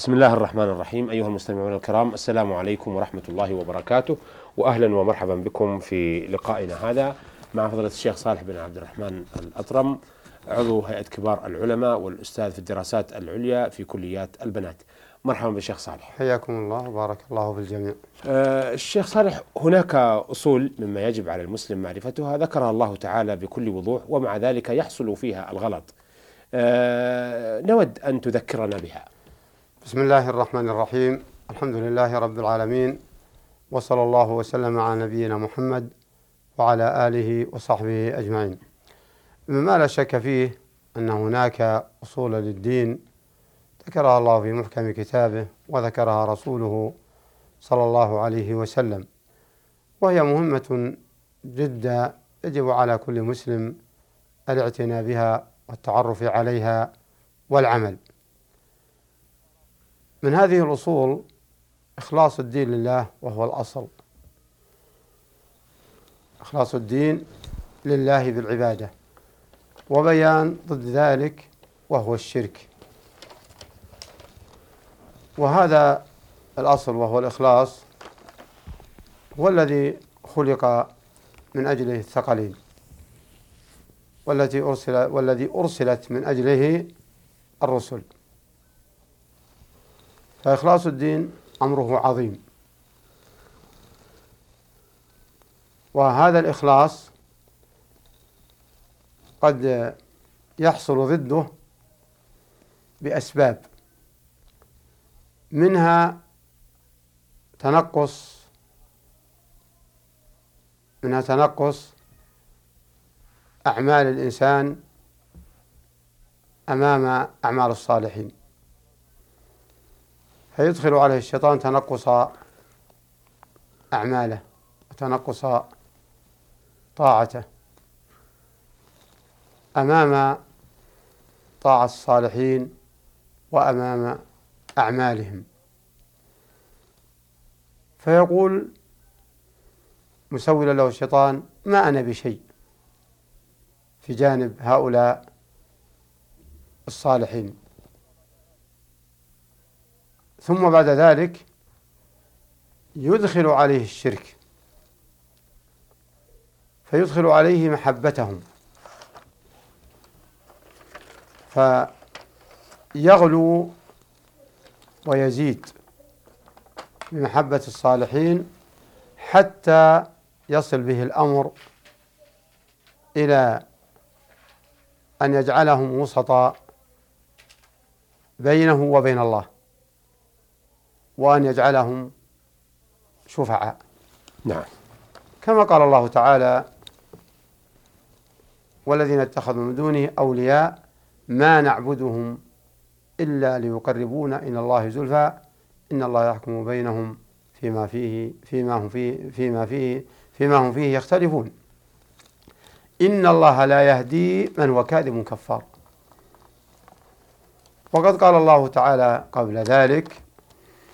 بسم الله الرحمن الرحيم أيها المستمعون الكرام السلام عليكم ورحمة الله وبركاته وأهلا ومرحبا بكم في لقائنا هذا مع فضيلة الشيخ صالح بن عبد الرحمن الأطرم عضو هيئة كبار العلماء والأستاذ في الدراسات العليا في كليات البنات مرحبا بالشيخ صالح حياكم الله وبارك الله في الجميع آه الشيخ صالح هناك أصول مما يجب على المسلم معرفتها ذكرها الله تعالى بكل وضوح ومع ذلك يحصل فيها الغلط آه نود أن تذكرنا بها بسم الله الرحمن الرحيم. الحمد لله رب العالمين. وصلى الله وسلم على نبينا محمد وعلى آله وصحبه أجمعين. مما لا شك فيه أن هناك أصول للدين ذكرها الله في محكم كتابه وذكرها رسوله صلى الله عليه وسلم. وهي مهمة جدا يجب على كل مسلم الاعتناء بها والتعرف عليها والعمل. من هذه الأصول إخلاص الدين لله وهو الأصل. إخلاص الدين لله بالعبادة. وبيان ضد ذلك وهو الشرك. وهذا الأصل وهو الإخلاص هو الذي خلق من أجله الثقلين. والتي أرسل والذي أرسلت من أجله الرسل. فإخلاص الدين أمره عظيم. وهذا الإخلاص قد يحصل ضده بأسباب منها تنقص منها تنقص أعمال الإنسان أمام أعمال الصالحين. فيدخل عليه الشيطان تنقص أعماله وتنقص طاعته. أمام طاعة الصالحين وأمام أعمالهم. فيقول مسولا له الشيطان ما أنا بشيء في جانب هؤلاء الصالحين. ثم بعد ذلك يدخل عليه الشرك. فيدخل عليه محبتهم. فيغلو ويزيد بمحبة الصالحين حتى يصل به الأمر إلى أن يجعلهم وسطا بينه وبين الله. وأن يجعلهم شفعاء. نعم. كما قال الله تعالى والذين اتخذوا من دونه أولياء ما نعبدهم إلا ليقربونا إلى الله زلفى. إن الله يحكم بينهم فيما فيه فيما هم فيه فيما فيه فيما هم فيه يختلفون. إن الله لا يهدي من هو كاذب كفار. وقد قال الله تعالى قبل ذلك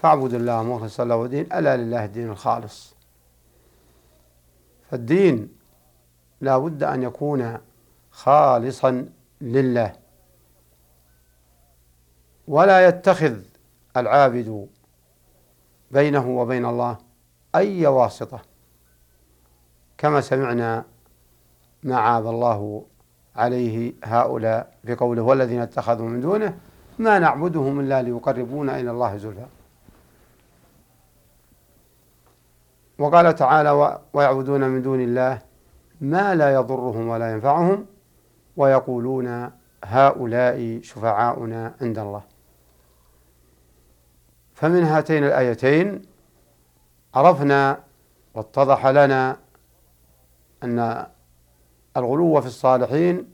فاعبدوا الله مخلصا له الدين ألا لله الدين الخالص. فالدين لا بد أن يكون خالصا لله. ولا يتخذ العابد بينه وبين الله أي واسطة. كما سمعنا ما عاب الله عليه هؤلاء في قوله والذين اتخذوا من دونه ما نعبدهم إلا ليقربونا إلى الله زلفى. وقال تعالى ويعبدون من دون الله ما لا يضرهم ولا ينفعهم ويقولون هؤلاء شفعاؤنا عند الله. فمن هاتين الآيتين عرفنا واتضح لنا أن الغلو في الصالحين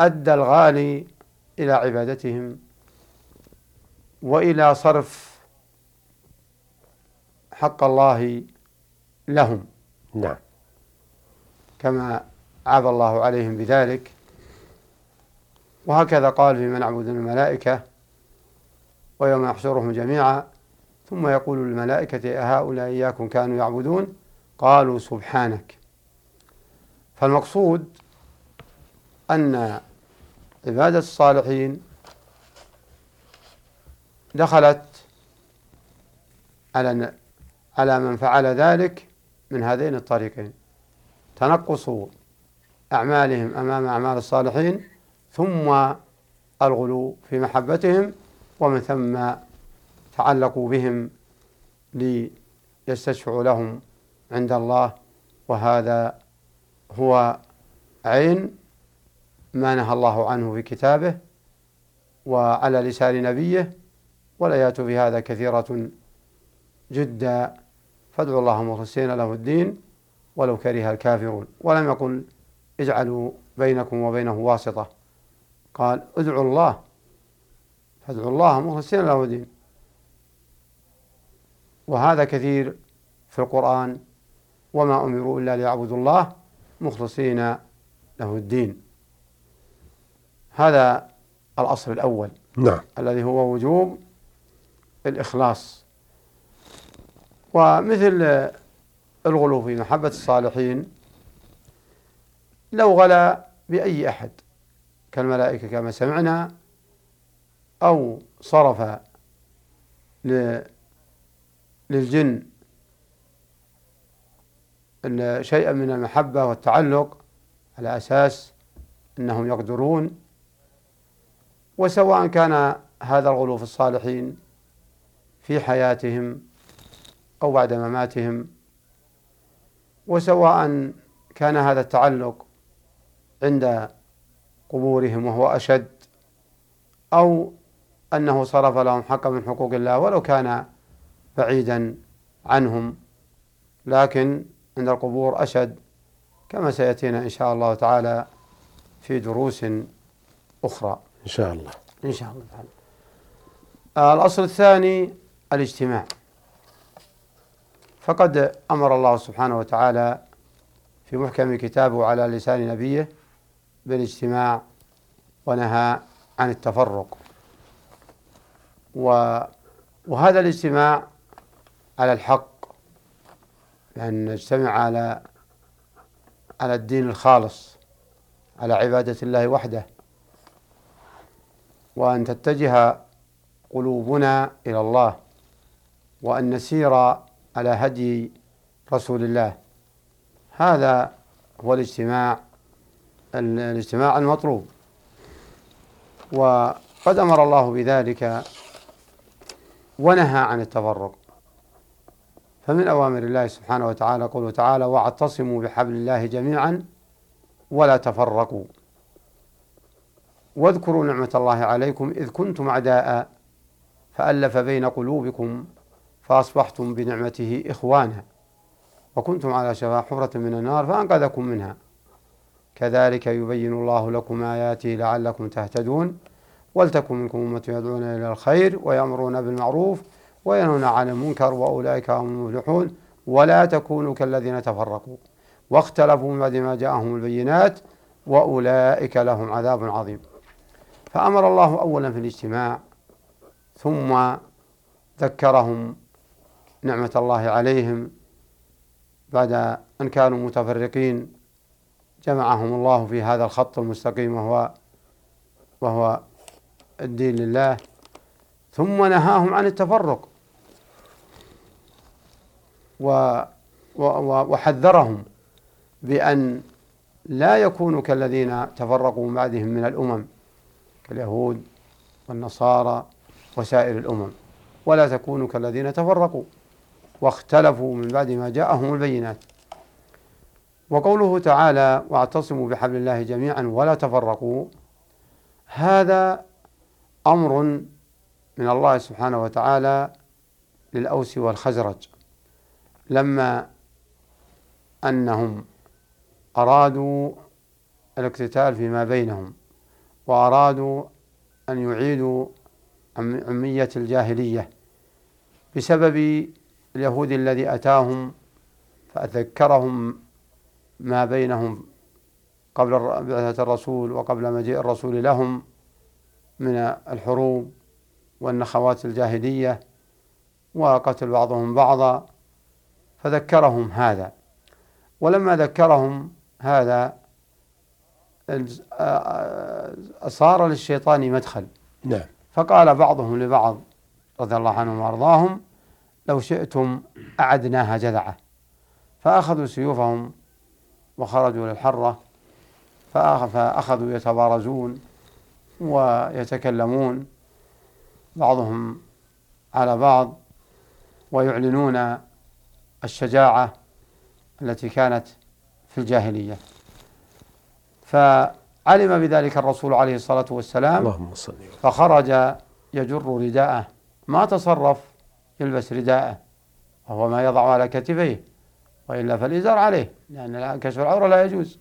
أدى الغالي إلى عبادتهم وإلى صرف حق الله لهم. نعم. كما عاب الله عليهم بذلك. وهكذا قال في من عبد الملائكة ويوم يحشرهم جميعا. ثم يقول للملائكة أهؤلاء إياكم كانوا يعبدون؟ قالوا سبحانك. فالمقصود أن عبادة الصالحين دخلت على على من فعل ذلك من هذين الطريقين. تنقص أعمالهم أمام أعمال الصالحين ثم الغلو في محبتهم ومن ثم تعلقوا بهم ليستشفعوا لهم عند الله. وهذا هو عين ما نهى الله عنه في كتابه وعلى لسان نبيه والآيات في هذا كثيرة جدا. فادعوا الله مخلصين له الدين ولو كره الكافرون. ولم يقل اجعلوا بينكم وبينه واسطة. قال ادعوا الله فادعوا الله مخلصين له الدين. وهذا كثير في القرآن. وما أمروا إلا ليعبدوا الله مخلصين له الدين. هذا الأصل الأول. نعم. الذي هو وجوب الإخلاص. ومثل الغلو في محبة الصالحين لو غلا بأي أحد كالملائكة كما سمعنا أو صرف للجن شيئا من المحبة والتعلق على أساس أنهم يقدرون. وسواء كان هذا الغلو في الصالحين في حياتهم أو بعد مماتهم وسواء كان هذا التعلق عند قبورهم وهو أشد أو أنه صرف لهم حقا من حقوق الله ولو كان بعيدا عنهم. لكن عند القبور أشد كما سيأتينا إن شاء الله تعالى في دروس أخرى. إن شاء الله. إن شاء الله تعالى. الأصل الثاني الاجتماع. فقد أمر الله سبحانه وتعالى في محكم كتابه على لسان نبيه بالاجتماع ونهى عن التفرق. وهذا الاجتماع على الحق لأن نجتمع على على الدين الخالص على عبادة الله وحده. وأن تتجه قلوبنا إلى الله وأن نسير على هدي رسول الله. هذا هو الاجتماع الاجتماع المطلوب. وقد أمر الله بذلك ونهى عن التفرق. فمن أوامر الله سبحانه وتعالى قوله تعالى واعتصموا بحبل الله جميعا ولا تفرقوا. واذكروا نعمة الله عليكم إذ كنتم أعداء فألف بين قلوبكم فأصبحتم بنعمته إخوانا وكنتم على شفا حفرة من النار فأنقذكم منها. كذلك يبين الله لكم آياته لعلكم تهتدون. ولتكن منكم أمة يدعون إلى الخير ويأمرون بالمعروف وينهون عن المنكر وأولئك هم المفلحون. ولا تكونوا كالذين تفرقوا واختلفوا بعد ما جاءهم البينات وأولئك لهم عذاب عظيم. فأمر الله أولا في الاجتماع ثم ذكرهم نعمة الله عليهم بعد أن كانوا متفرقين جمعهم الله في هذا الخط المستقيم وهو وهو الدين لله. ثم نهاهم عن التفرق. و وحذرهم بأن لا يكونوا كالذين تفرقوا من بعدهم من الأمم كاليهود والنصارى وسائر الأمم ولا تكونوا كالذين تفرقوا. واختلفوا من بعد ما جاءهم البينات. وقوله تعالى واعتصموا بحبل الله جميعا ولا تفرقوا هذا أمر من الله سبحانه وتعالى للأوس والخزرج. لما أنهم أرادوا الاقتتال فيما بينهم وأرادوا أن يعيدوا عمية الجاهلية بسبب اليهود الذي أتاهم فذكرهم ما بينهم قبل بعثة الرسول وقبل مجيء الرسول لهم من الحروب والنخوات الجاهلية وقتل بعضهم بعضا فذكرهم هذا. ولما ذكرهم هذا صار للشيطان مدخل. نعم. فقال بعضهم لبعض رضي الله عنهم وأرضاهم لو شئتم أعدناها جذعة. فأخذوا سيوفهم وخرجوا للحرة فأخذوا يتبارزون ويتكلمون. بعضهم على بعض ويعلنون الشجاعة التي كانت في الجاهلية. فعلم بذلك الرسول عليه الصلاة والسلام اللهم صل فخرج يجر رداءه. ما تصرف يلبس رداءه وهو ما يضع على كتفيه وإلا فالإزار عليه لأن كشف العورة لا يجوز.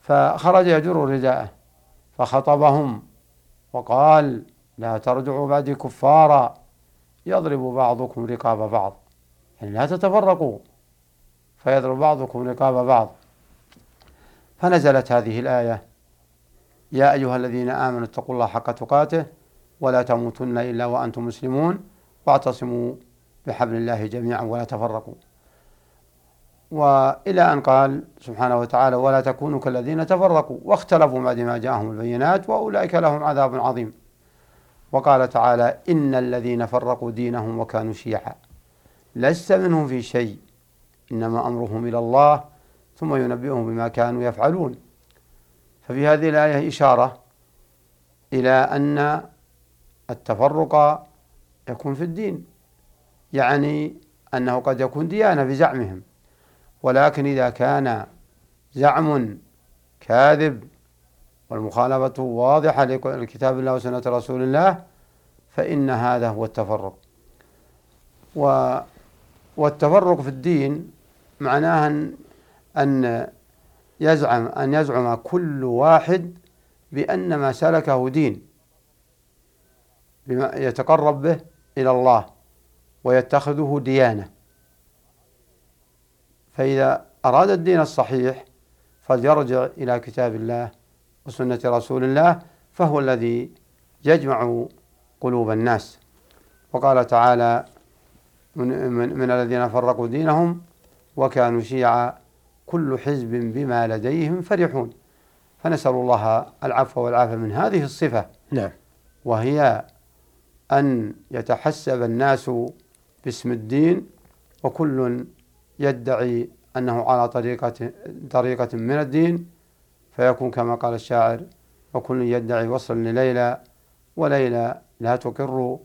فخرج يجر رداءه فخطبهم وقال لا ترجعوا بعدي كفارا يضرب بعضكم رقاب بعض. يعني لا تتفرقوا فيضرب بعضكم رقاب بعض. فنزلت هذه الآية يا أيها الذين آمنوا اتقوا الله حق تقاته ولا تموتن إلا وأنتم مسلمون. واعتصموا بحبل الله جميعا ولا تفرقوا. وإلى أن قال سبحانه وتعالى ولا تكونوا كالذين تفرقوا واختلفوا بعد ما جاءهم البينات وأولئك لهم عذاب عظيم. وقال تعالى إن الذين فرقوا دينهم وكانوا شيعا. لست منهم في شيء إنما أمرهم إلى الله ثم ينبئهم بما كانوا يفعلون. ففي هذه الآية إشارة إلى أن التفرق يكون في الدين يعني أنه قد يكون ديانة بزعمهم ولكن إذا كان زعم كاذب والمخالفة واضحة لكتاب الله وسنة رسول الله فإن هذا هو التفرق. و والتفرق في الدين معناه أن يزعم أن يزعم كل واحد بأن ما سلكه دين بما يتقرب به إلى الله ويتخذه ديانة. فإذا أراد الدين الصحيح فليرجع إلى كتاب الله وسنة رسول الله فهو الذي يجمع قلوب الناس. وقال تعالى من, من, من الذين فرقوا دينهم وكانوا شيعا كل حزب بما لديهم فرحون. فنسأل الله العفو والعافية من هذه الصفة. نعم. وهي أن يتحسب الناس باسم الدين وكل يدعي أنه على طريقة طريقة من الدين فيكون كما قال الشاعر وكل يدعي وصل لليلى وليلى لا تقر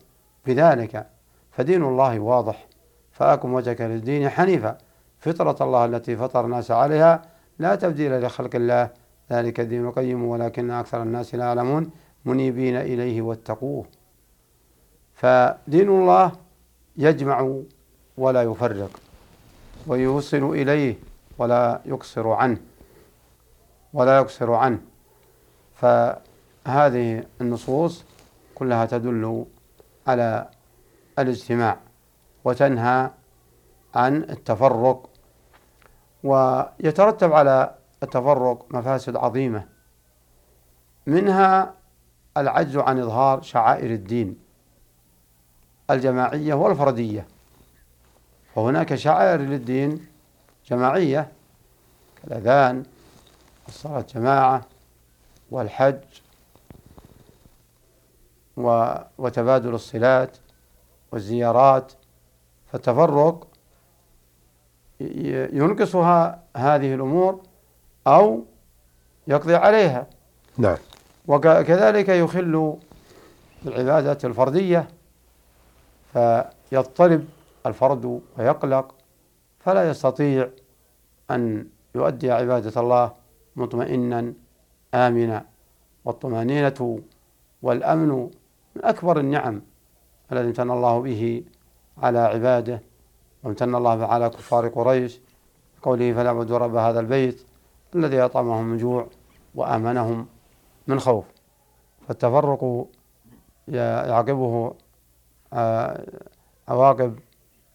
بذلك فدين الله واضح. فأكم وجهك للدين حنيفا. فطرة الله التي فطر الناس عليها لا تبديل لخلق الله. ذلك الدين القيم ولكن أكثر الناس لا يعلمون. منيبين إليه واتقوه. فدين الله يجمع ولا يفرق ويوصل إليه ولا يقصر عنه ولا يقصر عنه. فهذه النصوص كلها تدل على الاجتماع وتنهى عن التفرق ويترتب على التفرق مفاسد عظيمة منها العجز عن إظهار شعائر الدين. الجماعية والفردية. فهناك شعائر للدين جماعية كالأذان والصلاة جماعة والحج وتبادل الصلات والزيارات. فالتفرق ينقصها هذه الأمور أو يقضي عليها. نعم. وكذلك يخل بالعبادة الفردية فيضطرب الفرد ويقلق فلا يستطيع أن يؤدي عبادة الله مطمئنا آمنا. والطمأنينة والأمن من أكبر النعم الذي امتن الله به على عباده وامتن الله على كفار قريش. قوله فليعبدوا رب هذا البيت الذي أطعمهم من جوع وآمنهم من خوف. فالتفرق يعقبه عواقب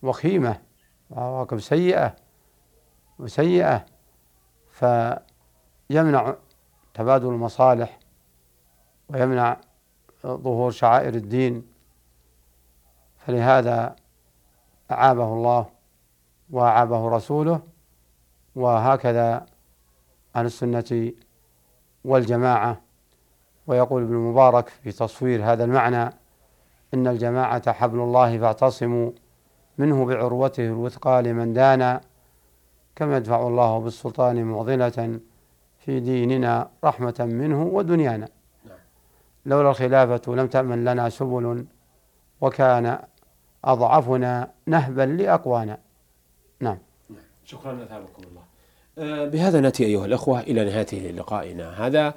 وخيمة وعواقب سيئة وسيئة فيمنع تبادل المصالح ويمنع ظهور شعائر الدين. فلهذا أعابه الله وأعابه رسوله وهكذا عن السنة والجماعة. ويقول ابن المبارك في تصوير هذا المعنى إن الجماعة حبل الله فاعتصموا منه بعروته الوثقى لمن دانا كما يدفع الله بالسلطان معضلة في ديننا رحمة منه ودنيانا. لولا الخلافة لم تأمن لنا سبل وكان أضعفنا نهبا لأقوانا. نعم. شكرا أثابكم الله. آه، بهذا نأتي أيها الأخوة إلى نهاية لقائنا. هذا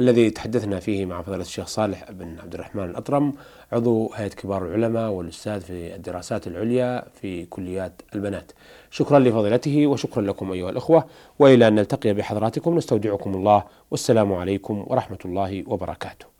الذي تحدثنا فيه مع فضيلة الشيخ صالح بن عبد الرحمن الأطرم عضو هيئة كبار العلماء والأستاذ في الدراسات العليا في كليات البنات. شكرا لفضيلته وشكرا لكم أيها الأخوة وإلى أن نلتقي بحضراتكم نستودعكم الله والسلام عليكم ورحمة الله وبركاته.